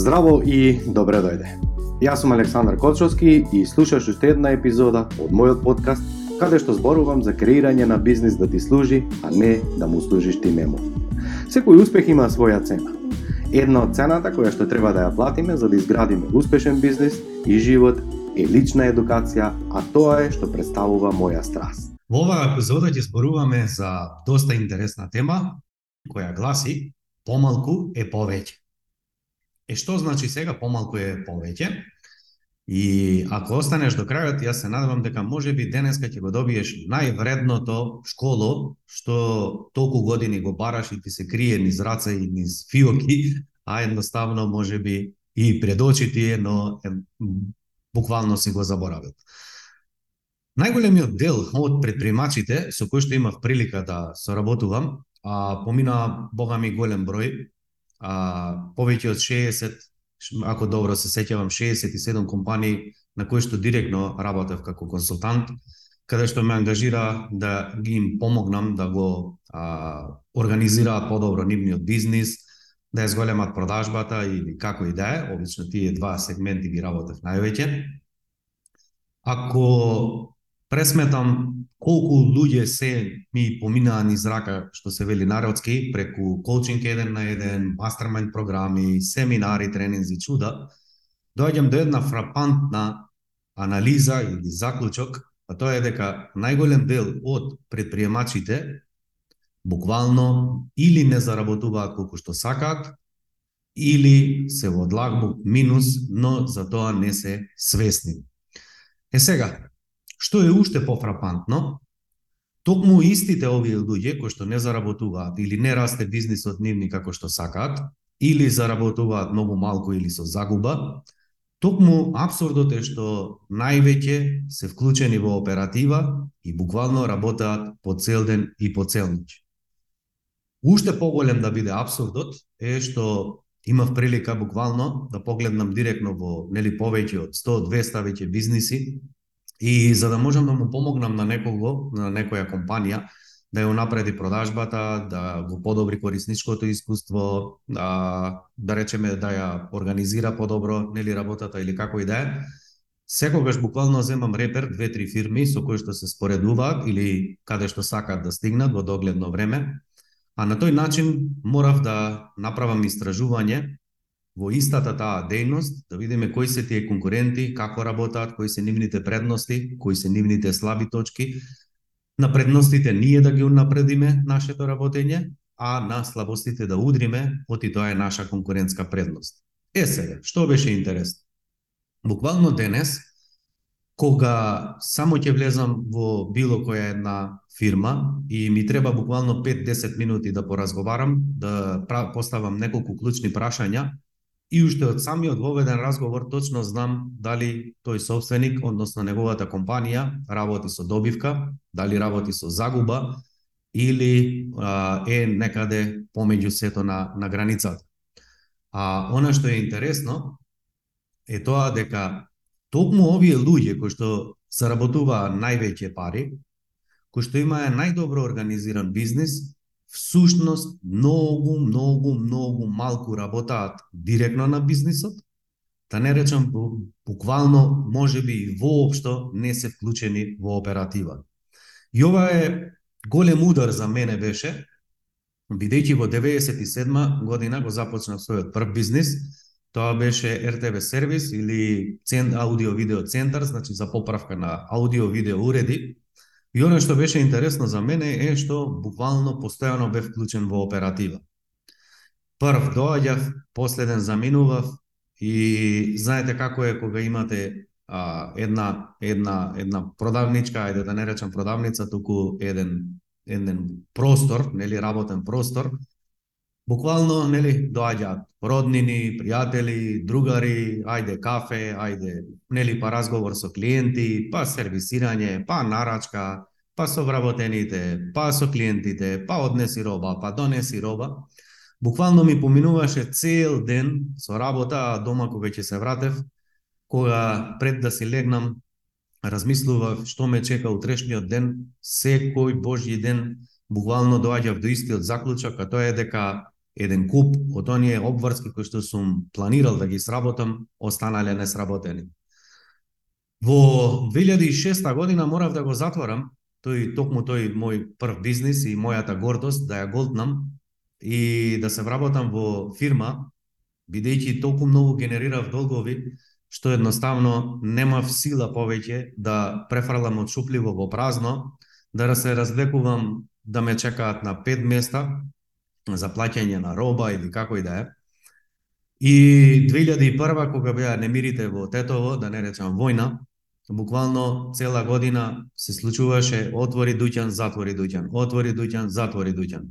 Здраво и добре дојде. Јас сум Александар Кочовски и слушаш уште една епизода од мојот подкаст каде што зборувам за креирање на бизнис да ти служи, а не да му служиш ти нему. Секој успех има своја цена. Една од цената која што треба да ја платиме за да изградиме успешен бизнис и живот е лична едукација, а тоа е што представува моја страст. Во оваа епизода ќе зборуваме за доста интересна тема која гласи помалку е повеќе. Е што значи сега помалку е повеќе? И ако останеш до крајот, јас се надевам дека може би денеска ќе го добиеш највредното школо што толку години го бараш и ти се крие низ раце и низ фиоки, а едноставно може би и пред очи ти е, но е, буквално си го заборавил. Најголемиот дел од предприемачите со кои што имав прилика да соработувам, а, помина бога ми голем број, а, повеќе од 60, ако добро се сеќавам, 67 компании на кои што директно работев како консултант, каде што ме ангажира да ги им помогнам да го а, организираат подобро нивниот бизнис, да ја зголемат продажбата или како и да е, обично тие два сегменти ги работев највеќе. Ако пресметам колку луѓе се ми поминаа низ рака, што се вели народски, преку коучинг еден на еден, мастермен програми, семинари, тренинзи, чуда, доаѓам до една фрапантна анализа или заклучок, а тоа е дека најголем дел од предприемачите буквално или не заработуваат колку што сакаат, или се во длабок минус, но за тоа не се свесни. Е сега, Што е уште пофрапантно, токму истите овие луѓе кои што не заработуваат или не расте бизнисот нивни како што сакаат, или заработуваат многу малку или со загуба, токму абсурдот е што највеќе се вклучени во оператива и буквално работаат по цел ден и по цел ноќ. Уште поголем да биде абсурдот е што имав прилика буквално да погледнам директно во нели повеќе од 100-200 веќе бизниси И за да можам да му помогнам на некого, на некоја компанија, да ја напреди продажбата, да го подобри корисничкото искуство, да, да речеме да ја организира подобро нели работата или како и да е, секогаш буквално земам репер две-три фирми со кои што се споредуваат или каде што сакаат да стигнат во догледно време, а на тој начин морав да направам истражување во истата таа дејност, да видиме кои се тие конкуренти, како работат, кои се нивните предности, кои се нивните слаби точки, на предностите ние да ги унапредиме нашето работење, а на слабостите да удриме, оти тоа е наша конкурентска предност. Е сега, што беше интересно? Буквално денес, кога само ќе влезам во било која една фирма и ми треба буквално 5-10 минути да поразговарам, да поставам неколку клучни прашања, И уште од самиот воведен разговор точно знам дали тој собственик, односно неговата компанија, работи со добивка, дали работи со загуба или а, е некаде помеѓу сето на, на границата. А она што е интересно е тоа дека токму овие луѓе кои што заработуваа највеќе пари, кои што имаа најдобро организиран бизнис, всушност многу, многу, многу малку работаат директно на бизнисот, да не речам буквално, може би и воопшто не се вклучени во оператива. И ова е голем удар за мене беше, бидејќи во 97 година го започнав својот прв бизнис, тоа беше RTV сервис или аудио-видео центар, значи за поправка на аудио-видео уреди, И оно што беше интересно за мене е што буквално постојано бев вклучен во оператива. Прв доаѓав, последен заминував и знаете како е кога имате а, една една една продавничка, ајде да не речам продавница, туку еден еден простор, нели работен простор, буквално нели доаѓаат роднини, пријатели, другари, ајде кафе, ајде нели па разговор со клиенти, па сервисирање, па нарачка, па со вработените, па со клиентите, па однеси роба, па донеси роба. Буквално ми поминуваше цел ден со работа, а дома кога ќе се вратев, кога пред да си легнам, размислував што ме чека утрешниот ден, секој божји ден буквално доаѓав до истиот заклучок, а тоа е дека еден куп од оние обврски кои што сум планирал да ги сработам, останале несработени. Во 2006 година морав да го затворам тој токму тој мој прв бизнис и мојата гордост да ја голтнам и да се вработам во фирма бидејќи толку многу генерирав долгови што едноставно немав сила повеќе да префрлам од шупливо во празно, да се развлекувам да ме чекаат на пет места за плаќање на роба или како и да е. И 2001 кога беа немирите во Тетово, да не речам војна, буквално цела година се случуваше отвори дуќан, затвори дуќан, отвори дуќан, затвори дуќан.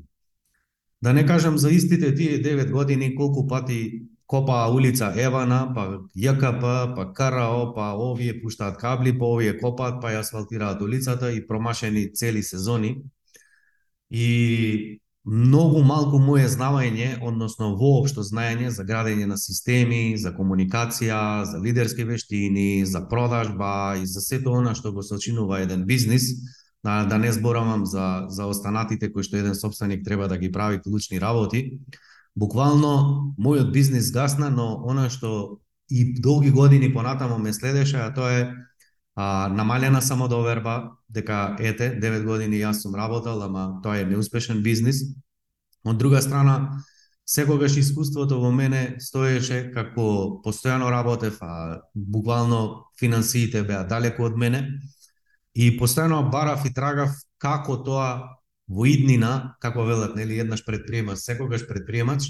Да не кажам за истите тие 9 години колку пати копаа улица Евана, па ЈКП, па КРАО, па овие пуштаат кабли, па овие копаат, па ја асфалтираат улицата и промашени цели сезони. И многу малку моје знавање, односно воопшто знаење за градење на системи, за комуникација, за лидерски вештини, за продажба и за сето она што го сочинува еден бизнис, да, да не зборавам за, за останатите кои што еден собственик треба да ги прави клучни работи. Буквално, мојот бизнис гасна, но она што и долги години понатамо ме следеше, а тоа е а, намалена самодоверба, дека ете, 9 години јас сум работел, ама тоа е неуспешен бизнис. Од друга страна, секогаш искуството во мене стоеше како постојано работев, а буквално финансиите беа далеку од мене и постојано барав и трагав како тоа во иднина, како велат, нели, еднаш предприемач, секогаш предприемач,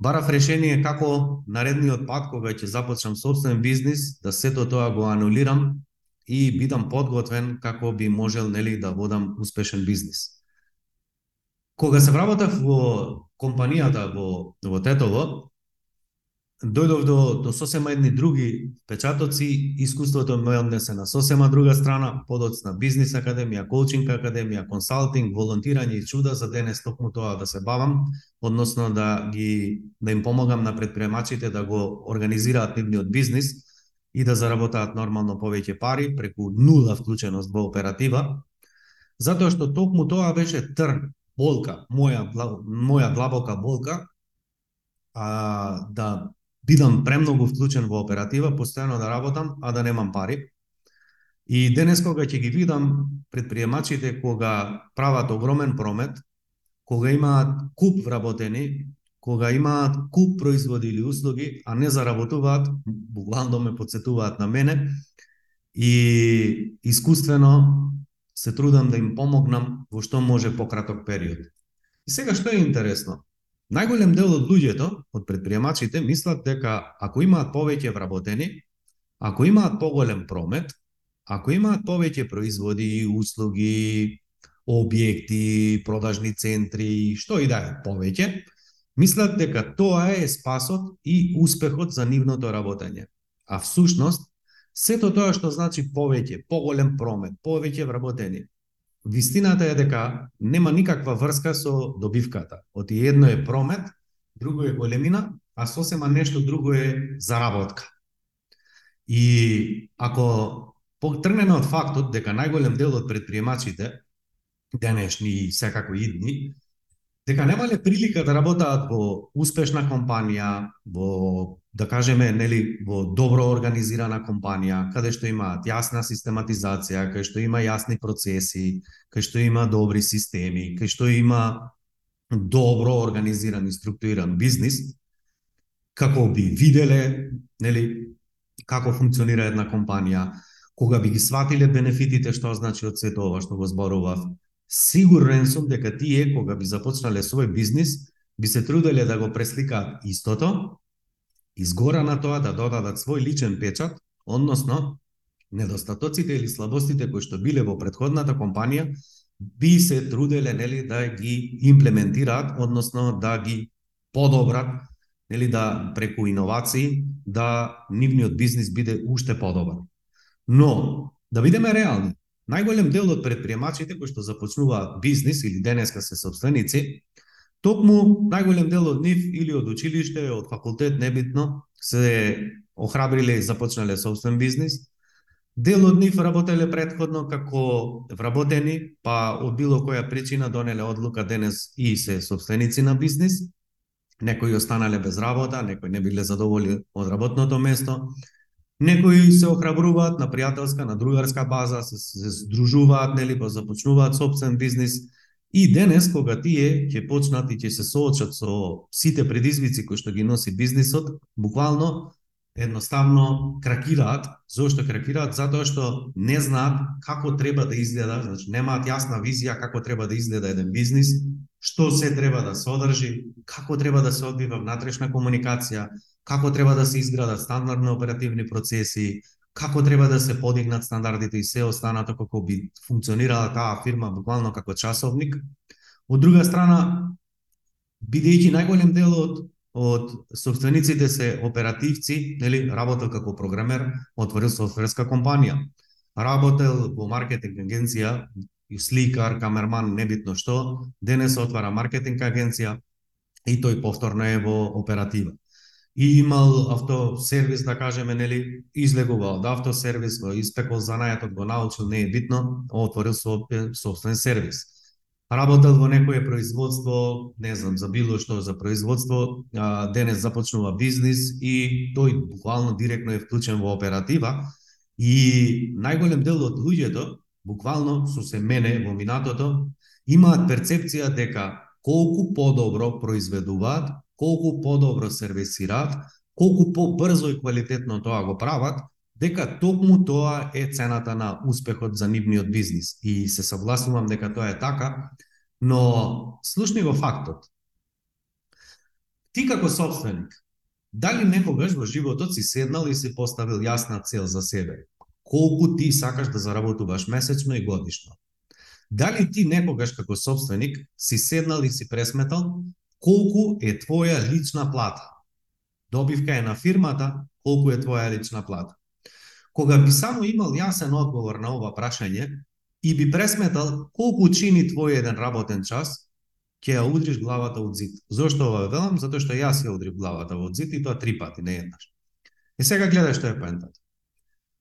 барав решение како наредниот пат кога ќе започнам собствен бизнис, да сето тоа го анулирам и бидам подготвен како би можел нели да водам успешен бизнис. Кога се вработав во компанијата во во Тетово, дојдов до, до сосема едни други печатоци, искуството ме однесе на сосема друга страна, подоцна бизнис академија, коучинг академија, консалтинг, волонтирање и чуда за да денес токму тоа да се бавам, односно да ги да им помогам на предприемачите да го организираат нивниот бизнис, и да заработаат нормално повеќе пари преку нула вклученост во оператива, затоа што токму тоа беше трн, болка, моја, моја длабока болка, а, да бидам премногу вклучен во оператива, постојано да работам, а да немам пари. И денес кога ќе ги видам предприемачите кога прават огромен промет, кога имаат куп вработени, кога имаат куп производи или услуги, а не заработуваат, буквално ме подсетуваат на мене и искуствено се трудам да им помогнам во што може пократок период. И сега што е интересно? Најголем дел од луѓето, од предприемачите, мислат дека ако имаат повеќе вработени, ако имаат поголем промет, ако имаат повеќе производи, услуги, објекти, продажни центри, што и да е повеќе, Мислат дека тоа е спасот и успехот за нивното работење. А всушност, сето тоа што значи повеќе, поголем промет, повеќе вработени, вистината е дека нема никаква врска со добивката. Оти едно е промет, друго е големина, а сосема нешто друго е заработка. И ако потргнеме од фактот дека најголем дел од предприемачите, денешни и секако идни, дека немале прилика да работаат во успешна компанија, во да кажеме нели во добро организирана компанија, каде што имаат јасна систематизација, каде што има јасни процеси, каде што има добри системи, каде што има добро организиран и структуриран бизнис, како би виделе нели како функционира една компанија, кога би ги сватиле бенефитите што значи од сето ова што го зборував, Сигурен сум дека тие, кога би започнале свој бизнис, би се труделе да го пресликаат истото, изгора на тоа да додадат свој личен печат, односно, недостатоците или слабостите кои што биле во предходната компанија, би се труделе нели да ги имплементираат, односно да ги подобрат, нели да преку иновации да нивниот бизнис биде уште подобар. Но да бидеме реални, Најголем дел од предприемачите кои што започнуваат бизнис или денеска се собственици, токму најголем дел од нив или од училиште, од факултет, небитно, се охрабриле и започнале собствен бизнис. Дел од нив работеле предходно како вработени, па од било која причина донеле одлука денес и се собственици на бизнис. некои останале без работа, некои не биле задоволни од работното место, некои се охрабруваат на пријателска, на другарска база, се, се здружуваат, нели, па започнуваат собствен бизнис. И денес, кога тие ќе почнат и ќе се соочат со сите предизвици кои што ги носи бизнисот, буквално едноставно кракираат. Зошто кракираат? Затоа што не знаат како треба да изгледа, значи немаат јасна визија како треба да изгледа еден бизнис, што се треба да се одржи, како треба да се одвива внатрешна комуникација, како треба да се изградат стандардни оперативни процеси, како треба да се подигнат стандардите и се останато како би функционирала таа фирма буквално како часовник. Од друга страна, бидејќи најголем дел од од собствениците се оперативци, нели, работел како програмер, отворил софтверска компанија. Работел во маркетинг агенција, сликар, камерман, небитно што, денес отвара маркетинг агенција и тој повторно е во оператива. И имал автосервис, да кажеме, нели, Излегувал. од автосервис, го испекол занајатот, го научил, не е битно, отворил собствен сервис работел во некое производство, не знам, за било што за производство, а, денес започнува бизнис и тој буквално директно е вклучен во оператива и најголем дел од луѓето, буквално со се мене во минатото, имаат перцепција дека колку подобро произведуваат, колку подобро сервисираат, колку побрзо и квалитетно тоа го прават, дека токму тоа е цената на успехот за нивниот бизнис. И се согласувам дека тоа е така, но слушни го фактот. Ти како собственик, дали некогаш во животот си седнал и си поставил јасна цел за себе? Колку ти сакаш да заработуваш месечно и годишно? Дали ти некогаш како собственик си седнал и си пресметал колку е твоја лична плата? Добивка е на фирмата, колку е твоја лична плата? Кога би само имал јасен одговор на ова прашање и би пресметал колку чини твој еден работен час, ќе ја удриш главата од зид. Зошто ова велам? Затоа што јас ја удрив главата од зид и тоа три пати, не еднаш. И сега гледај што е поентата.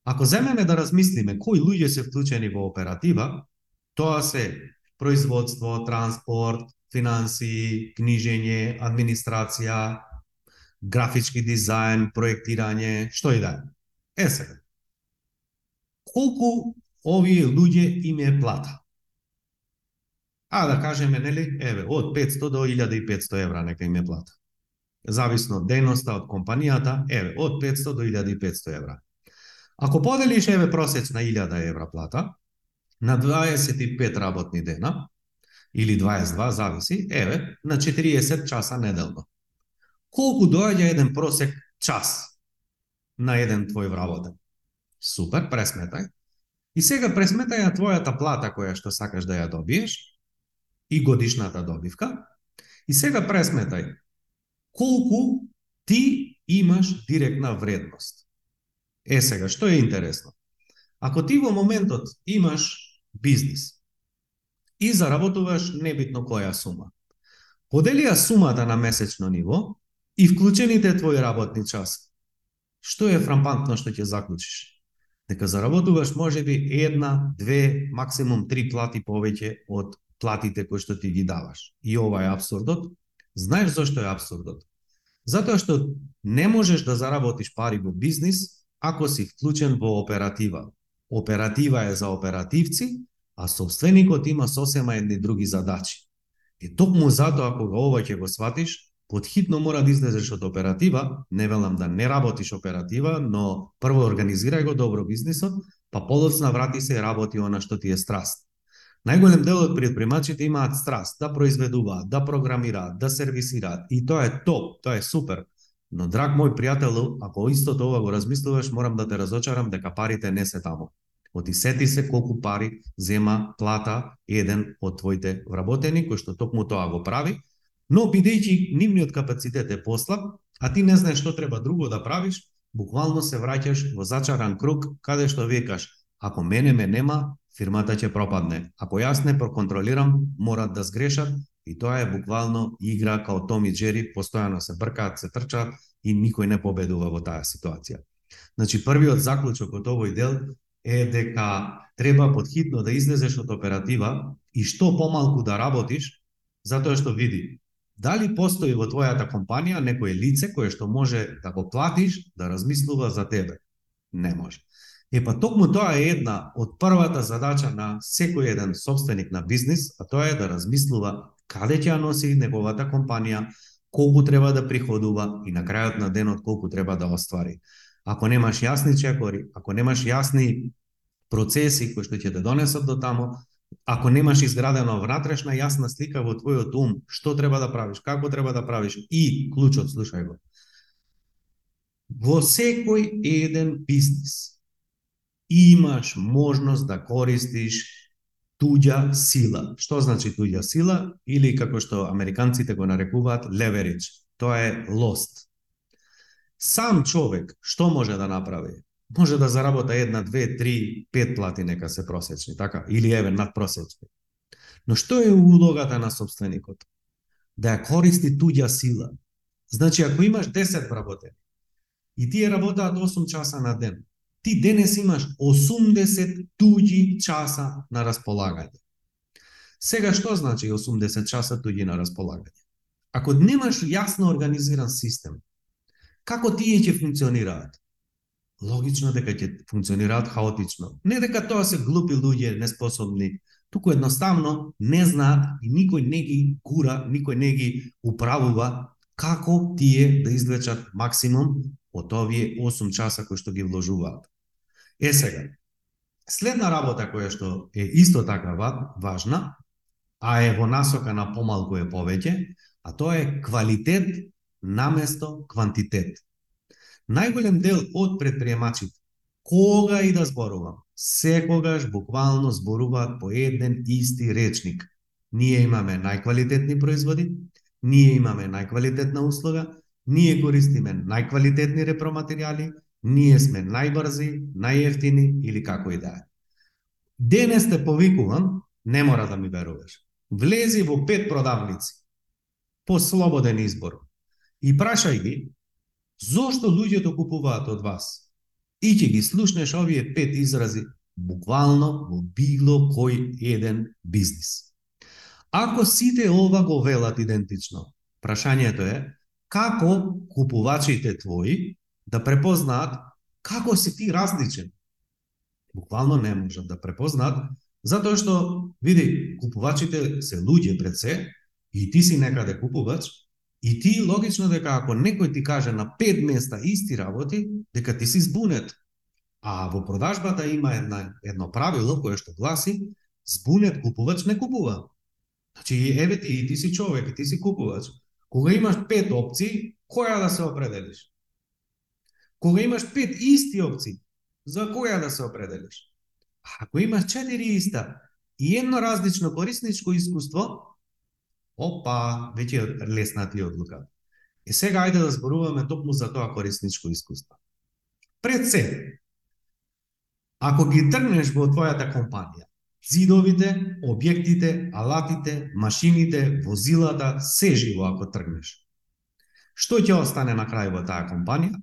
Ако земеме да размислиме кои луѓе се вклучени во оператива, тоа се производство, транспорт, финанси, книжење, администрација, графички дизајн, проектирање, што и да е. Е сега, колку овие луѓе им е плата? А да кажеме, нели, еве, од 500 до 1500 евра нека им е плата. Зависно од дејноста од компанијата, еве, од 500 до 1500 евра. Ако поделиш, еве, просечна 1000 евра плата, на 25 работни дена, или 22, зависи, еве, на 40 часа неделно. Колку доаѓа еден просек час на еден твој вработен? Супер, пресметај. И сега пресметај на твојата плата која што сакаш да ја добиеш и годишната добивка. И сега пресметај колку ти имаш директна вредност. Е сега, што е интересно? Ако ти во моментот имаш бизнис и заработуваш небитно која сума, подели ја сумата на месечно ниво и вклучените твои работни часи. Што е фрампантно што ќе заклучиш? дека заработуваш може би една, две, максимум три плати повеќе од платите кои што ти ги даваш. И ова е абсурдот. Знаеш зашто е абсурдот? Затоа што не можеш да заработиш пари во бизнис ако си вклучен во оператива. Оператива е за оперативци, а собственикот има сосема едни други задачи. И токму затоа кога ова ќе го сватиш, подхитно мора да излезеш од оператива, не велам да не работиш оператива, но прво организирај го добро бизнисот, па подоцна врати се и работи она што ти е страст. Најголем дел од предпримачите имаат страст да произведуваат, да програмираат, да сервисираат и тоа е топ, тоа е супер. Но драг мој пријател, ако истото ова го размислуваш, морам да те разочарам дека парите не се таму. Оти сети се колку пари зема плата еден од твоите вработени кој што токму тоа го прави Но бидејќи нивниот капацитет е послаб, а ти не знаеш што треба друго да правиш, буквално се враќаш во зачаран круг каде што викаш, ако мене ме нема, фирмата ќе пропадне. Ако јас не проконтролирам, морат да сгрешат и тоа е буквално игра као Том и Джери, постојано се бркаат, се трчаат и никој не победува во таа ситуација. Значи првиот заклучок од овој дел е дека треба подхитно да излезеш од оператива и што помалку да работиш, затоа што види, дали постои во твојата компанија некое лице кое што може да го платиш да размислува за тебе? Не може. Е па токму тоа е една од првата задача на секој еден собственик на бизнис, а тоа е да размислува каде ќе ја носи неговата компанија, колку треба да приходува и на крајот на денот колку треба да оствари. Ако немаш јасни чекори, ако немаш јасни процеси кои што ќе те донесат до тамо, ако немаш изградена внатрешна јасна слика во твојот ум, што треба да правиш, како треба да правиш и клучот, слушај го. Во секој еден бизнис имаш можност да користиш туѓа сила. Што значи туѓа сила? Или како што американците го нарекуваат leverage. Тоа е лост. Сам човек што може да направи? може да заработа една, две, три, пет плати нека се просечни, така? Или еве надпросечни. Но што е улогата на собственикот? Да ја користи туѓа сила. Значи, ако имаш 10 вработени и тие работаат 8 часа на ден, ти денес имаш 80 туѓи часа на располагање. Сега што значи 80 часа туѓи на располагање? Ако немаш јасно организиран систем, како тие ќе функционираат? логично дека ќе функционираат хаотично. Не дека тоа се глупи луѓе, неспособни, туку едноставно не знаат и никој не ги кура, никој не ги управува како тие да извлечат максимум од овие 8 часа кои што ги вложуваат. Е сега, следна работа која што е исто така важна, а е во насока на помалку е повеќе, а тоа е квалитет наместо квантитет. Најголем дел од предприемачите, кога и да зборувам, секогаш буквално зборуваат по еден исти речник. Ние имаме најквалитетни производи, ние имаме најквалитетна услуга, ние користиме најквалитетни repроматеријали, ние сме најбрзи, најефтини или како и да е. Денес те повикувам, не мора да ми веруваш. Влези во пет продавници, по слободен избор, и прашај ги Зошто луѓето купуваат од вас? И ќе ги слушнеш овие пет изрази буквално во било кој еден бизнис. Ако сите ова го велат идентично, прашањето е како купувачите твои да препознаат како си ти различен. Буквално не можат да препознаат, затоа што, види, купувачите се луѓе пред се, и ти си некаде купувач, И ти логично дека ако некој ти каже на пет места исти работи, дека ти си збунет. А во продажбата има една, едно правило кое што гласи збунет купувач не купува. Значи, еве ти, и ти си човек, и ти си купувач. Кога имаш пет опции, која да се определиш? Кога имаш пет исти опции, за која да се определиш? Ако имаш четири иста и едно различно корисничко искуство, опа, веќе е лесна ти одлука. И сега ајде да зборуваме токму за тоа корисничко искуство. Пред се, ако ги тргнеш во твојата компанија, зидовите, објектите, алатите, машините, возилата, се живо ако тргнеш. Што ќе остане на крај во таа компанија?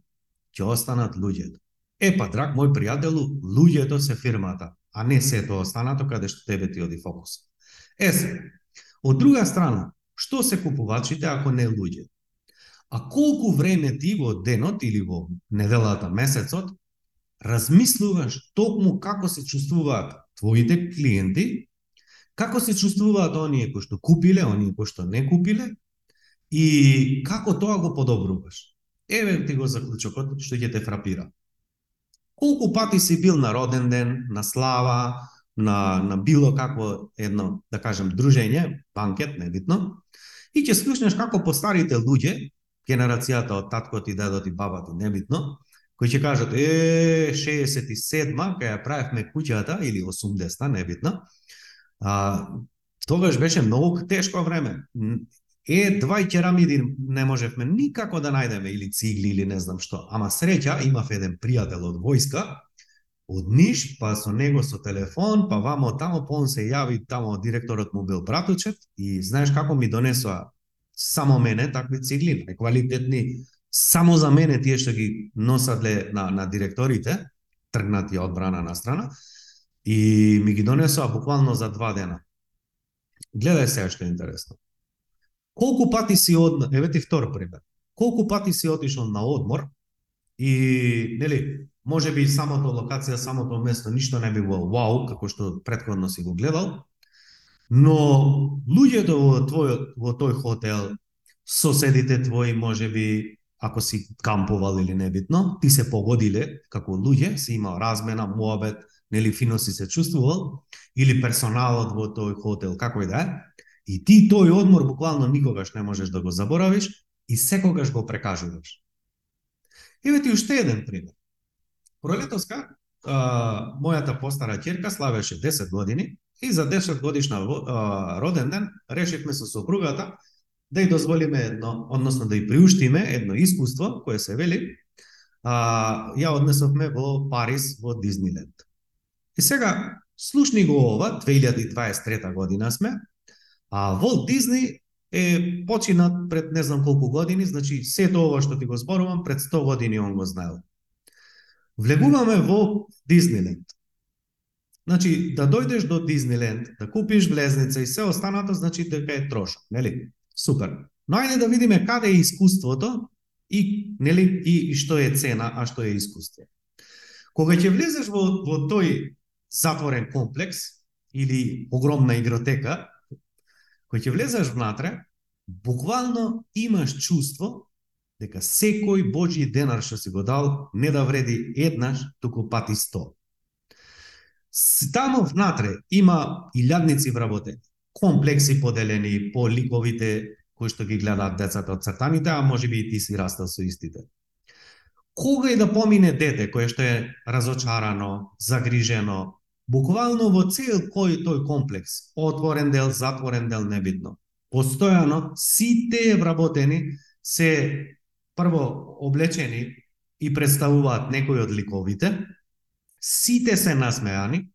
Ќе останат луѓето. Епа, драг мој пријателу, луѓето се фирмата, а не сето останато каде што тебе ти оди фокус. Е се, Од друга страна, што се купувачите ако не луѓе? А колку време ти во денот или во неделата, месецот, размислуваш токму како се чувствуваат твоите клиенти, како се чувствуваат оние кои што купиле, оние кои што не купиле, и како тоа го подобруваш. Еве ти го заклучокот што ќе те фрапира. Колку пати си бил на роден ден, на слава, на, на било какво едно, да кажем, дружење, банкет, небитно, и ќе слушнеш како постарите луѓе, генерацијата од таткот и дедот и бабата, небитно, кои ќе кажат, е, 67-ма, кај ја правевме куќата, или 80-та, небитно, а, тогаш беше многу тешко време. Е, два керамиди не можевме никако да најдеме, или цигли, или не знам што. Ама среќа, имав еден пријател од војска, од Ниш, па со него со телефон, па вамо тамо, па он се јави тамо, директорот му бил братучет и знаеш како ми донесоа само мене такви цигли, квалитетни, само за мене тие што ги носадле на, на директорите, тргнати од брана на страна, и ми ги донесоа буквално за два дена. Гледај сега што е интересно. Колку пати си од еве ти втор пример. Колку пати си отишол на одмор и нели може би самото локација, самото место ништо не би било вау како што предходно си го гледал, но луѓето во твој во тој хотел, соседите твои можеби ако си кампувал или небитно, ти се погодиле како луѓе, си имал размена, муабет, нели фино си се чувствувал, или персоналот во тој хотел, како и да е, и ти тој одмор буквално никогаш не можеш да го заборавиш и секогаш го прекажуваш. Еве ти уште еден пример. Пролетовска, а, мојата постара ќерка славеше 10 години и за 10 годишна а, роден ден решивме со сопругата да ја дозволиме едно, односно да ја приуштиме едно искуство кое се вели, а, ја однесовме во Париз во Дизниленд. И сега слушни го ова, 2023 година сме, а Волт Дизни е починат пред не знам колку години, значи сето ова што ти го зборувам пред 100 години он го знаел. Влегуваме во Дизниленд. Значи, да дојдеш до Дизниленд, да купиш влезница и се останато, значи дека е трошок, нели? Супер. Но ајде да видиме каде е искуството и нели и, и што е цена, а што е искуство. Кога ќе влезеш во во тој затворен комплекс или огромна игротека, кога ќе влезеш внатре, буквално имаш чувство дека секој Божи денар што си го дал не да вреди еднаш, туку пати сто. Таму внатре има илјадници вработени, комплекси поделени по ликовите кои што ги гледаат децата од цртаните, а може би и ти си растал со истите. Кога и да помине дете кое што е разочарано, загрижено, буквално во цел кој тој комплекс, отворен дел, затворен дел, небитно. Постојано сите вработени се прво облечени и представуваат некои од ликовите, сите се насмеани,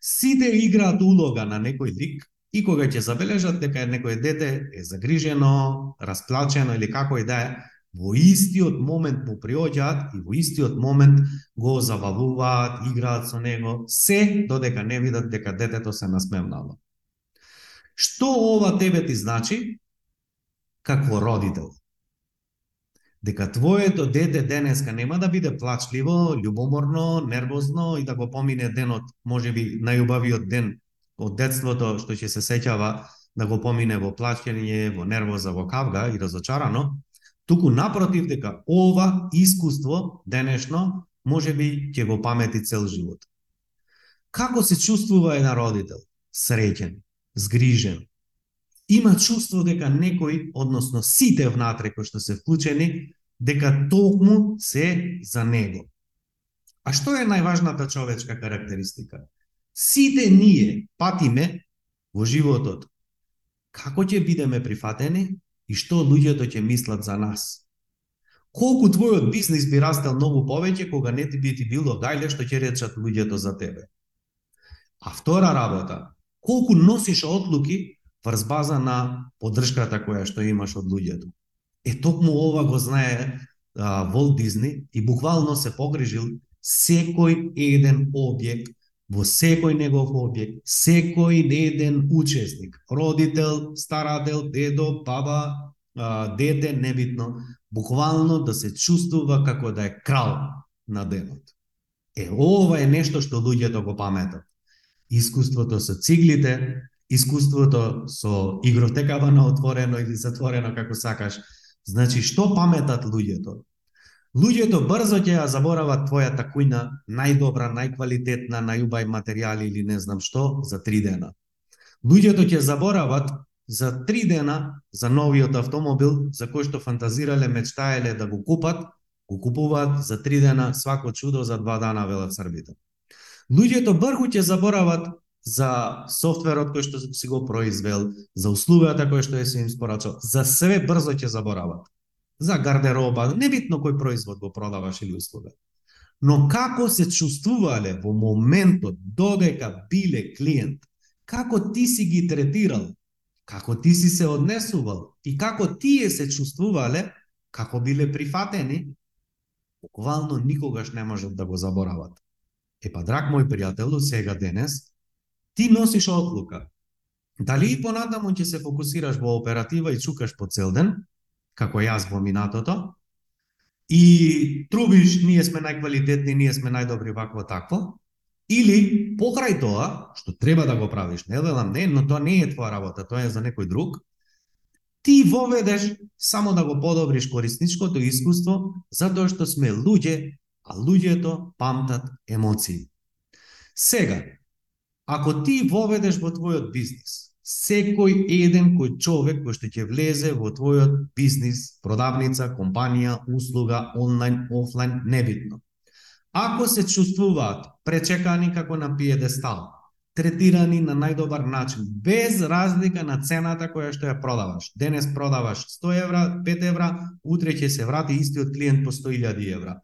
сите играат улога на некој лик и кога ќе забележат дека некој дете е загрижено, расплачено или како и да е, во истиот момент му приоѓаат и во истиот момент го забавуваат, играат со него, се додека не видат дека детето се насмевнало. Што ова тебе ти значи како родител? Дека твоето дете денеска нема да биде плачливо, љубоморно, нервозно и да го помине денот, може би најубавиот ден од детството што ќе се сеќава да го помине во плачење, во нервоза, во кавга и разочарано, туку напротив дека ова искуство денешно може би ќе го памети цел живот. Како се чувствува еден родител? Среќен, згрижен. Има чувство дека некој, односно сите внатре кои што се вклучени, дека токму се за него. А што е најважната човечка карактеристика? Сите ние патиме во животот. Како ќе бидеме прифатени и што луѓето ќе мислат за нас. Колку твојот бизнис би растел многу повеќе кога не ти би ти било гајле што ќе речат луѓето за тебе. А втора работа, колку носиш одлуки врз база на поддршката која што имаш од луѓето. Е токму ова го знае а, Волт Дизни и буквално се погрижил секој еден објект во секој негов објект, секој еден учесник, родител, старател, дедо, баба, дете, небитно, буквално да се чувствува како да е крал на денот. Е, ова е нешто што луѓето го паметат. Искуството со циглите, искуството со игротекава на отворено или затворено, како сакаш. Значи, што паметат луѓето? Луѓето брзо ќе ја заборават твојата кујна, најдобра, најквалитетна, најубај материјали или не знам што, за три дена. Луѓето ќе заборават за три дена за новиот автомобил за кој што фантазирале, мечтаеле да го купат, го купуваат за три дена, свако чудо за два дана, велат србите. Луѓето брху ќе заборават за софтверот кој што си го произвел, за услугата кој што е се им спорачал, за све брзо ќе заборават за гардероба, небитно кој производ го продаваш или услуга. Но како се чувствувале во моментот додека биле клиент, како ти си ги третирал, како ти си се однесувал и како тие се чувствувале, како биле прифатени, буквално никогаш не можат да го заборават. Е па, драг мој пријател, сега денес, ти носиш одлука. Дали и понатаму ќе се фокусираш во оператива и чукаш по цел ден, како јас во минатото, и трубиш, ние сме најквалитетни, ние сме најдобри вакво такво, или покрај тоа, што треба да го правиш, не делам не, но тоа не е твоја работа, тоа е за некој друг, ти воведеш само да го подобриш корисничкото искуство, затоа што сме луѓе, а луѓето памтат емоции. Сега, ако ти воведеш во твојот бизнис, секој еден кој човек кој што ќе влезе во твојот бизнис, продавница, компанија, услуга, онлайн, офлайн, небитно. Ако се чувствуваат пречекани како на пиедестал, третирани на најдобар начин, без разлика на цената која што ја продаваш. Денес продаваш 100 евра, 5 евра, утре ќе се врати истиот клиент по 100.000 евра.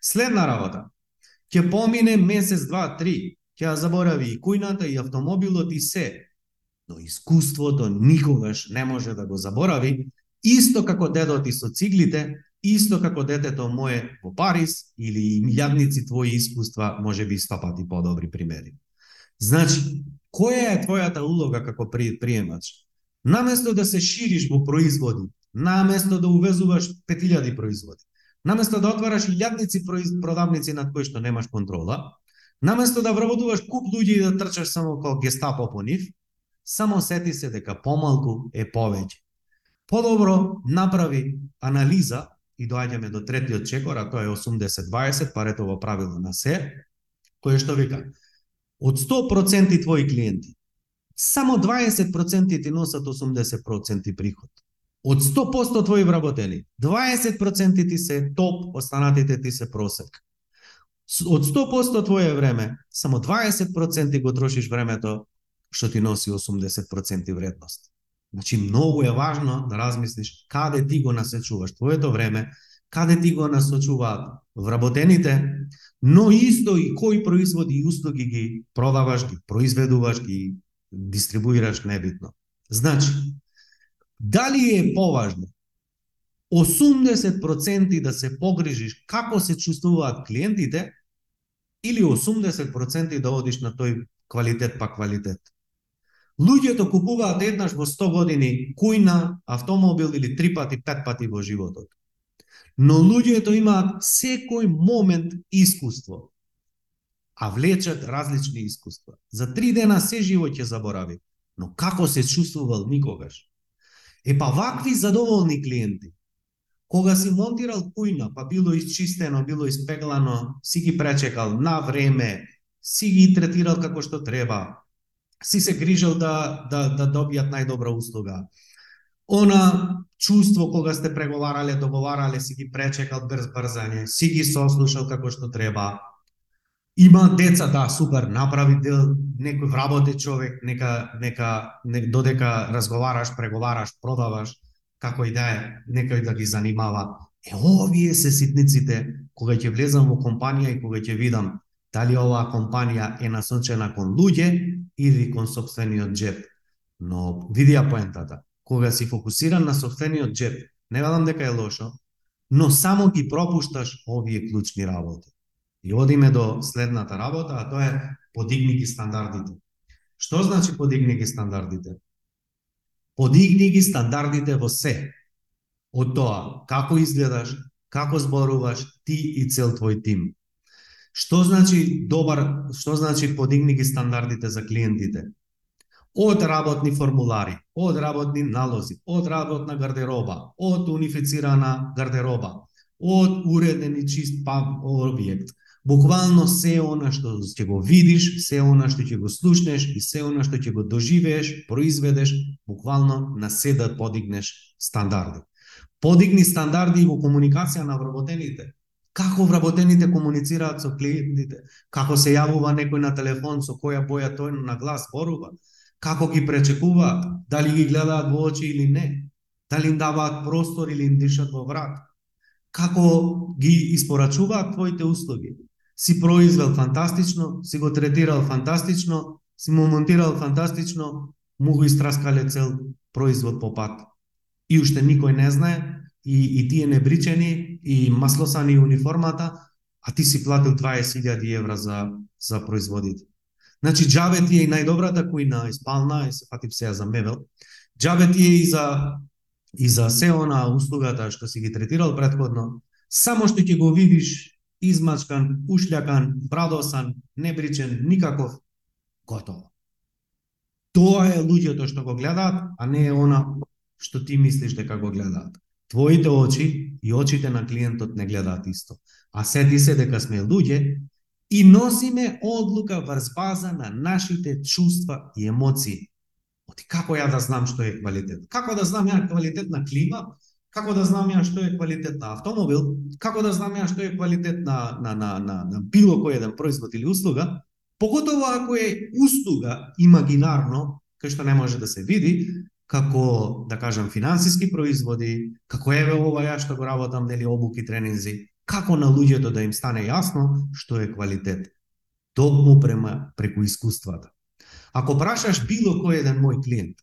Следна работа. Ќе помине месец, два, три, ќе ја заборави и кујната, и автомобилот, и се но искуството никогаш не може да го заборави, исто како дедот и со циглите, исто како детето мое во Париз или милјадници твои искуства, може би сто пати подобри примери. Значи, која е твојата улога како при, приемач? Наместо да се шириш во производи, наместо да увезуваш 5000 производи, наместо да отвараш илјадници продавници над кои што немаш контрола, наместо да вработуваш куп луѓе и да трчаш само како гестапо по нив, само сети се дека помалку е повеќе. Подобро направи анализа и доаѓаме до третиот чекор, а тоа е 80-20, паретово правило на се, кое што вика, од 100% твои клиенти, само 20% ти носат 80% приход. Од 100% твои вработени, 20% ти се топ, останатите ти се просек. Од 100% твое време, само 20% го трошиш времето што ти носи 80% вредност. Значи, многу е важно да размислиш каде ти го насечуваш твоето време, каде ти го насочуваат вработените, но исто и кои производи и услуги ги продаваш, ги произведуваш, ги дистрибуираш небитно. Значи, дали е поважно 80% да се погрижиш како се чувствуваат клиентите или 80% да одиш на тој квалитет па квалитет. Луѓето купуваат еднаш во 100 години кујна, автомобил или три пати, пет пати во животот. Но луѓето имаат секој момент искуство, а влечат различни искуства. За три дена се живо ќе заборави, но како се чувствувал никогаш. Е па вакви задоволни клиенти, кога си монтирал кујна, па било исчистено, било испеглано, си ги пречекал на време, си ги третирал како што треба, си се грижал да, да, да добијат најдобра услуга. Она чувство кога сте преговарале, договарале, си ги пречекал брз брзање, си ги сослушал како што треба. Има деца, да, супер, направи дел, некој вработе човек, нека, нека, нека додека разговараш, преговараш, продаваш, како и да е, некој да ги занимава. Е, овие се ситниците, кога ќе влезам во компанија и кога ќе видам дали оваа компанија е насочена кон луѓе или кон собствениот джеб. Но видија поентата. Кога си фокусиран на собствениот джеб, не велам дека е лошо, но само ги пропушташ овие клучни работи. И одиме до следната работа, а тоа е подигни ги стандардите. Што значи подигни ги стандардите? Подигни ги стандардите во се. Од тоа, како изгледаш, како зборуваш ти и цел твој тим. Што значи добар, што значи подигни ги стандардите за клиентите? Од работни формулари, од работни налози, од работна гардероба, од унифицирана гардероба, од уреден и чист паб објект. Буквално се она што ќе го видиш, се она што ќе го слушнеш и се она што ќе го доживееш, произведеш, буквално на се да подигнеш стандарди. Подигни стандарди во комуникација на вработените. Како вработените комуницираат со клиентите, како се јавува некој на телефон, со која боја тој на глас порува, како ги пречекуваат, дали ги гледаат во очи или не, дали им даваат простор или им дишат во врат, како ги испорачуваат твоите услуги. Си произвел фантастично, си го третирал фантастично, си му монтирал фантастично, му го истраскале цел производ по пат. И уште никој не знае, и, и тие небричени и маслосани униформата, а ти си платил 20.000 евра за, за производите. Значи, джабе ти е и најдобрата кујна испална, и се фатив сега за мебел, джабе ти е и за и за се она услугата што си ги третирал предходно, само што ќе го видиш измачкан, ушљакан, брадосан, небричен, никаков, готово. Тоа е луѓето што го гледаат, а не е она што ти мислиш дека го гледаат. Твоите очи и очите на клиентот не гледаат исто. А сети се дека сме луѓе и носиме одлука врз база на нашите чувства и емоции. Оти како ја да знам што е квалитет? Како да знам ја квалитет на клима? Како да знам ја што е квалитет на автомобил? Како да знам ја што е квалитет на, на, на, на, на било кој еден производ или услуга? Поготово ако е услуга имагинарно, кај што не може да се види, како, да кажам, финансиски производи, како еве ова ја што го работам, нели, обуки, тренинзи, како на луѓето да им стане јасно што е квалитет. Токму према преку искуствата. Ако прашаш било кој еден мој клиент,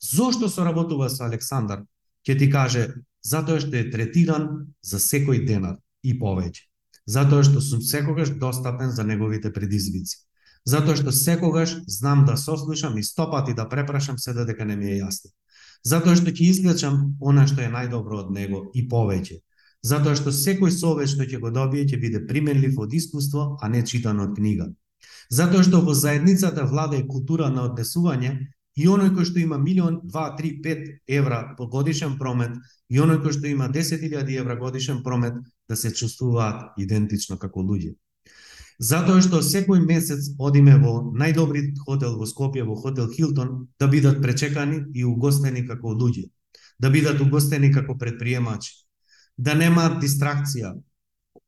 зошто соработува со Александар, ќе ти каже затоа што е третиран за секој денар и повеќе. Затоа што сум секогаш достапен за неговите предизвици. Затоа што секогаш знам да сослушам и стопати да препрашам се додека не ми е јасно. Затоа што ќе излечам она што е најдобро од него и повеќе затоа што секој совет што ќе го добие ќе биде применлив од искуство, а не читан од книга. Затоа што во заедницата влада и култура на однесување и оној кој што има милион, 2, 3, 5 евра по годишен промет и оној кој што има 10.000 евра годишен промет да се чувствуваат идентично како луѓе. Затоа што секој месец одиме во најдобри хотел во Скопје, во хотел Хилтон, да бидат пречекани и угостени како луѓе, да бидат угостени како предприемачи, да нема дистракција.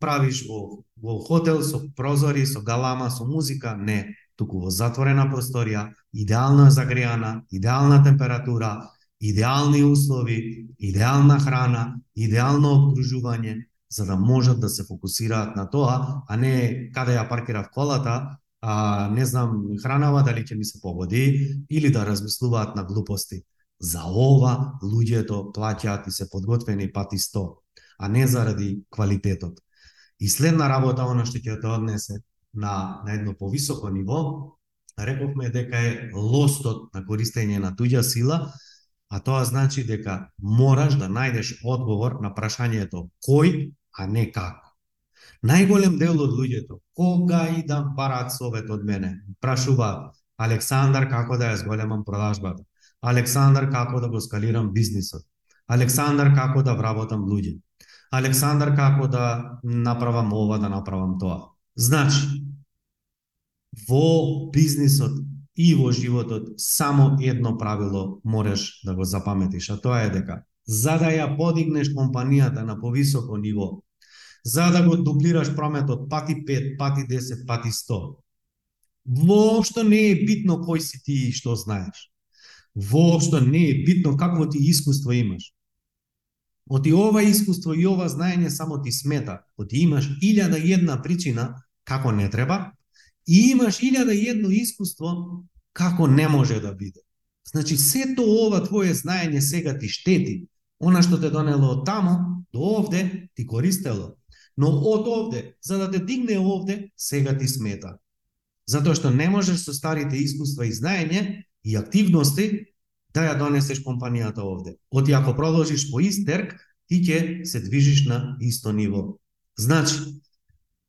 Правиш во, во хотел со прозори, со галама, со музика, не, туку во затворена просторија, идеално загреана, идеална температура, идеални услови, идеална храна, идеално обкружување, за да можат да се фокусираат на тоа, а не каде ја паркирав колата, а не знам хранава дали ќе ми се погоди или да размислуваат на глупости. За ова луѓето плаќаат и се подготвени пати 100 а не заради квалитетот. И следна работа, она што ќе те однесе на, на едно повисоко ниво, рековме дека е лостот на користење на туѓа сила, а тоа значи дека мораш да најдеш одговор на прашањето кој, а не како. Најголем дел од луѓето, кога и да бараат совет од мене, прашуваат Александар како да ја зголемам продажбата, Александар како да го скалирам бизнисот, Александар како да вработам луѓе. Александар како да направам ова, да направам тоа. Значи, во бизнисот и во животот само едно правило мореш да го запаметиш, а тоа е дека за да ја подигнеш компанијата на повисоко ниво, за да го дуплираш прометот пати 5, пати 10, пати 100, воопшто не е битно кој си ти и што знаеш. Воопшто не е битно какво ти искуство имаш. Оти ова искуство и ова знаење само ти смета. Оти имаш илјада една причина како не треба и имаш илјада и едно искуство како не може да биде. Значи, сето ова твое знаење сега ти штети. Она што те донело од тамо до овде ти користело. Но од овде, за да те дигне овде, сега ти смета. Затоа што не можеш со старите искуства и знаење и активности да ја донесеш компанијата овде. Оти ако продолжиш по ист терк, ти ќе се движиш на исто ниво. Значи,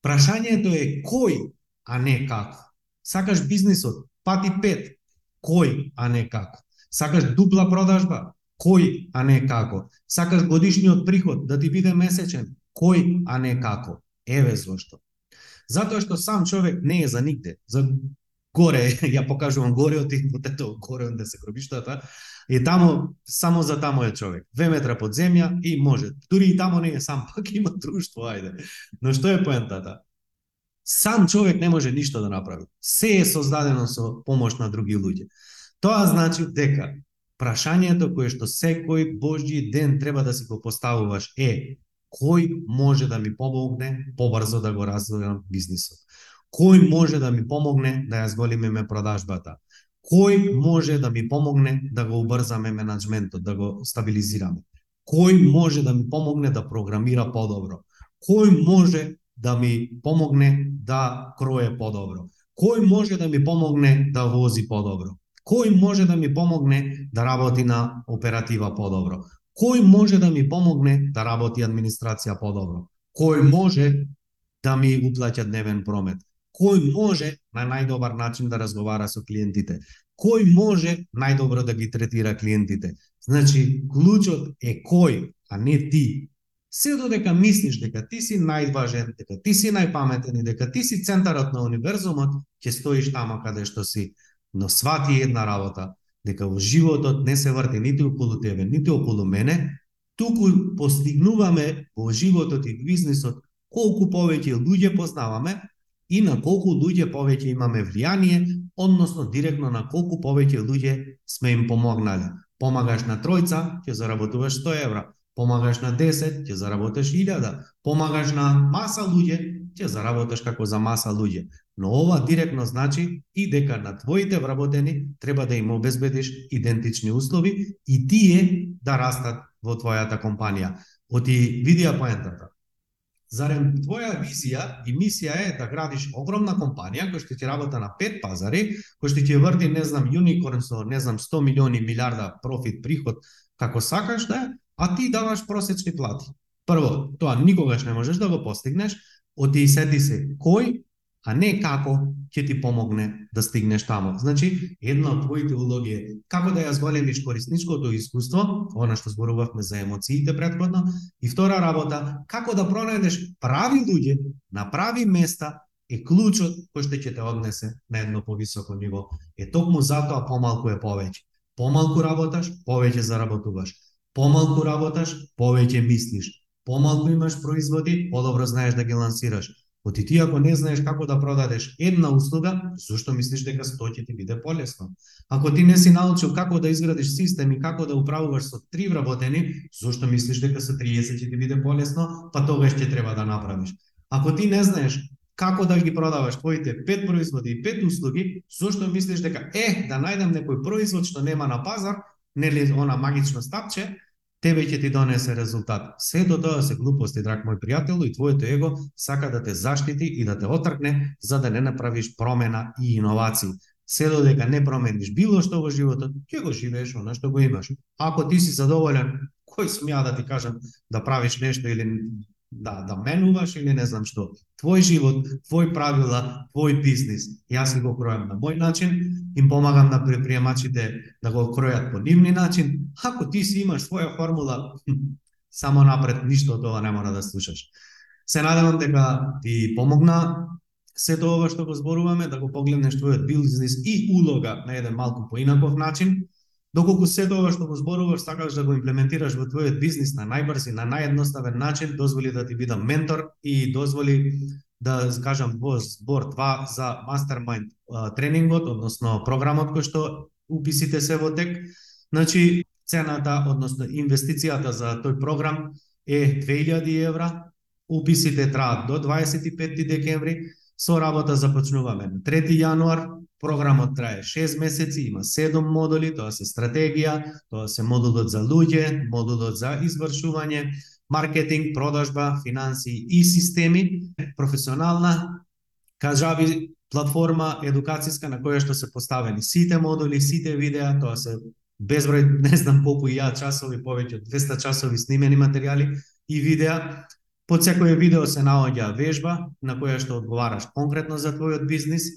прашањето е кој, а не како. Сакаш бизнисот, пати пет, кој, а не како. Сакаш дупла продажба, кој, а не како. Сакаш годишниот приход да ти биде месечен, кој, а не како. Еве зошто. Затоа што сам човек не е за нигде. За горе, ја покажувам горе од вот ето горе онде се гробиштата, и тамо, само за тамо е човек. Две метра под земја и може. Дури и тамо не е сам, пак има друштво, ајде. Но што е поентата? Сам човек не може ништо да направи. Се е создадено со помош на други луѓе. Тоа значи дека прашањето кое што секој Божји ден треба да си го поставуваш е кој може да ми помогне побрзо да го развивам бизнисот Кој може да ми помогне да ја зголемиме продажбата? Кој може да ми помогне да го убрзаме менеджментот, да го стабилизираме? Кој може да ми помогне да програмира подобро? Кој може да ми помогне да крое подобро? Кој може да ми помогне да вози подобро? Кој може да ми помогне да работи на оператива подобро? Кој може да ми помогне да работи администрација подобро? Кој може да ми уплаќа дневен промет? Кој може на најдобар начин да разговара со клиентите? Кој може најдобро да ги третира клиентите? Значи, клучот е кој, а не ти. Се додека мислиш дека ти си најважен, дека ти си најпаметен и дека ти си центарот на универзумот, ќе стоиш тамо каде што си. Но свати една работа, дека во животот не се врти нити околу тебе, нити околу мене, туку постигнуваме во животот и бизнисот колку повеќе луѓе познаваме и на колку луѓе повеќе имаме влијание, односно директно на колку повеќе луѓе сме им помогнале. Помагаш на тројца, ќе заработуваш 100 евра. Помагаш на 10, ќе заработиш 1000. Помагаш на маса луѓе, ќе заработиш како за маса луѓе. Но ова директно значи и дека на твоите вработени треба да им обезбедиш идентични услови и тие да растат во твојата компанија. Оти видија поентата. Зарем твоја визија и мисија е да градиш огромна компанија која што ќе работа на пет пазари, која што ќе врти, не знам, юникорн со, не знам, 100 милиони милиарда профит, приход, како сакаш да а ти даваш просечни плати. Прво, тоа никогаш не можеш да го постигнеш, оти и седи се кој а не како ќе ти помогне да стигнеш таму. Значи, една од твоите улоги е како да ја зголемиш корисничкото искуство, она што зборувавме за емоциите предходно, и втора работа, како да пронајдеш прави луѓе на прави места е клучот кој што ќе те однесе на едно повисоко ниво. Е токму затоа помалку е повеќе. Помалку работаш, повеќе заработуваш. Помалку работаш, повеќе мислиш. Помалку имаш производи, подобро знаеш да ги лансираш Оти ти ако не знаеш како да продадеш една услуга, зошто мислиш дека сто ќе ти биде полесно? Ако ти не си научил како да изградиш систем и како да управуваш со три вработени, зошто мислиш дека со 30 ќе ти биде полесно, па тогаш ќе треба да направиш. Ако ти не знаеш како да ги продаваш твоите пет производи и пет услуги, зошто мислиш дека е да најдам некој производ што нема на пазар, нели она магично стапче, тебе ќе ти донесе резултат. Се до тоа се глупости, драг мој пријател, и твоето его сака да те заштити и да те отркне за да не направиш промена и иновации. Се додека не промениш било што во животот, ќе го живееш она што го имаш. Ако ти си задоволен, кој сум ја да ти кажам да правиш нешто или да, да менуваш или не знам што. Твој живот, твој правила, твој бизнис. Јас си го кројам на мој начин, им помагам на предприемачите да го кројат по нивни начин. Ако ти си имаш своја формула, само напред, ништо од тоа не мора да слушаш. Се надевам дека ти помогна сето ова што го зборуваме, да го погледнеш твојот бизнис и улога на еден малку поинаков начин, Доколку се тоа што го зборуваш, сакаш да го имплементираш во твојот бизнис на најбрз и на наједноставен начин, дозволи да ти бидам ментор и дозволи да кажам во збор 2 за мастермайнд тренингот, односно програмот кој што уписите се во тек. Значи, цената, односно инвестицијата за тој програм е 2000 евра, уписите траат до 25 декември, со работа започнуваме на 3 јануар, Програмот трае 6 месеци, има 7 модули, тоа се стратегија, тоа се модулот за луѓе, модулот за извршување, маркетинг, продажба, финанси и системи, професионална, кажави платформа едукацијска на која што се поставени сите модули, сите видеа, тоа се безброј, не знам колку и ја часови, повеќе од 200 часови снимени материјали и видеа. Под секое видео се наоѓа вежба на која што одговараш конкретно за твојот бизнис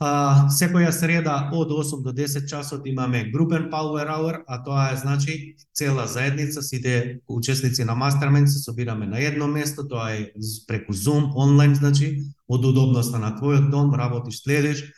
А, секоја среда од 8 до 10 часот имаме групен Power Hour, а тоа е значи цела заедница, сите учесници на Mastermind се собираме на едно место, тоа е преку Zoom, онлайн, значи, од удобноста на твојот дом, работиш, следиш,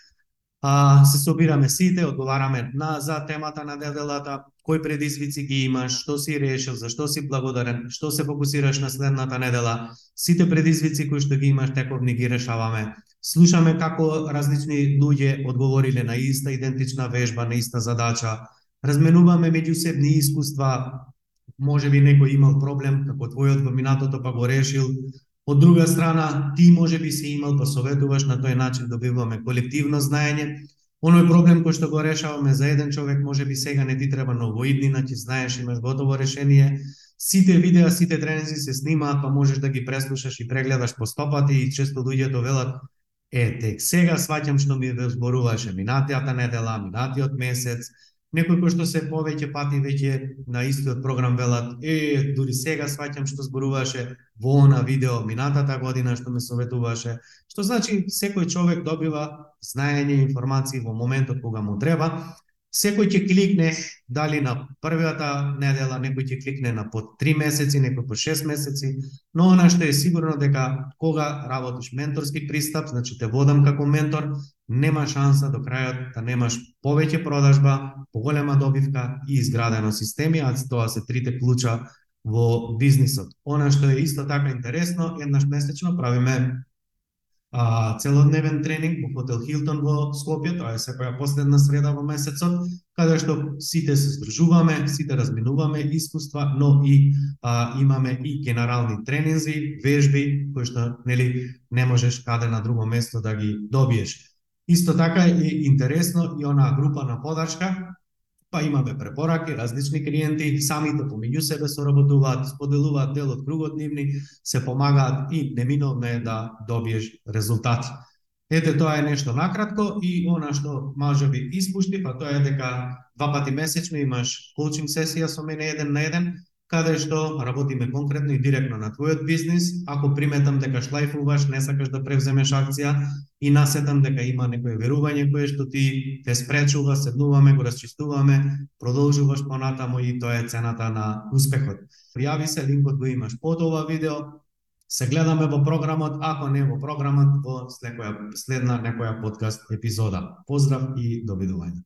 а, се собираме сите, одговараме на за темата на неделата, кои предизвици ги имаш, што си решил, за што си благодарен, што се фокусираш на следната недела, сите предизвици кои што ги имаш, тековни ги решаваме. Слушаме како различни луѓе одговориле на иста идентична вежба, на иста задача. Разменуваме меѓусебни искуства. Може би некој имал проблем, како твојот во минатото па го решил. Од друга страна, ти може би си имал па советуваш на тој начин добиваме колективно знаење. Оној проблем кој што го решаваме за еден човек, може би сега не ти треба ново иднина, ти знаеш, имаш готово решение. Сите видеа, сите тренинзи се снимаат, па можеш да ги преслушаш и прегледаш по стопати и често луѓето велат Е, тек сега сваќам што ми ве зборуваше минатијата недела, минатиот месец, некој кој што се повеќе пати веќе на истиот програм велат, е, дури сега сваќам што зборуваше во она видео минатата година што ме советуваше, што значи секој човек добива знаење и информации во моментот кога му треба, Секој ќе кликне дали на првата недела, некој ќе кликне на по 3 месеци, некој по 6 месеци, но она што е сигурно дека кога работиш менторски пристап, значи те водам како ментор, нема шанса до крајот да немаш повеќе продажба, поголема добивка и изградено системи, а тоа се трите клуча во бизнисот. Она што е исто така интересно, еднаш месечно правиме а, целодневен тренинг во хотел Хилтон во Скопје, тоа е секоја последна среда во месецот, каде што сите се здружуваме, сите разминуваме искуства, но и а, имаме и генерални тренинзи, вежби, кои што нели не можеш каде на друго место да ги добиеш. Исто така е интересно и она група на подршка, па имаме препораки, различни клиенти, самите да помеѓу себе соработуваат, споделуваат дел од кругот нивни, се помагаат и неминовно е да добиеш резултат. Ете, тоа е нешто накратко и она што може би испушти, па тоа е дека два пати месечно имаш коучинг сесија со мене еден на еден, каде што работиме конкретно и директно на твојот бизнис, ако приметам дека шлайфуваш, не сакаш да превземеш акција и насетам дека има некое верување кое што ти те спречува, седнуваме, го расчистуваме, продолжуваш понатамо и тоа е цената на успехот. Пријави се, линкот го имаш под ова видео, се гледаме во програмот, ако не во програмот, во следна, следна некоја подкаст епизода. Поздрав и довидување.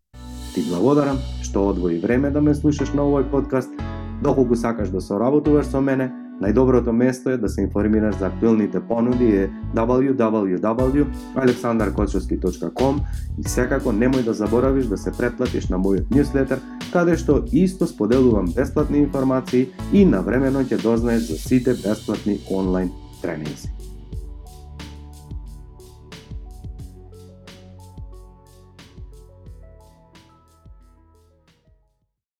Ти благодарам што одвои време да ме слушаш на овој подкаст Доколку сакаш да соработуваш со мене, најдоброто место е да се информираш за актуелните понуди е www.aleksandarkočevski.com и секако немој да заборавиш да се претплатиш на мојот ньюслетер, каде што исто споделувам бесплатни информации и навремено ќе дознаеш за сите бесплатни онлайн тренинзи.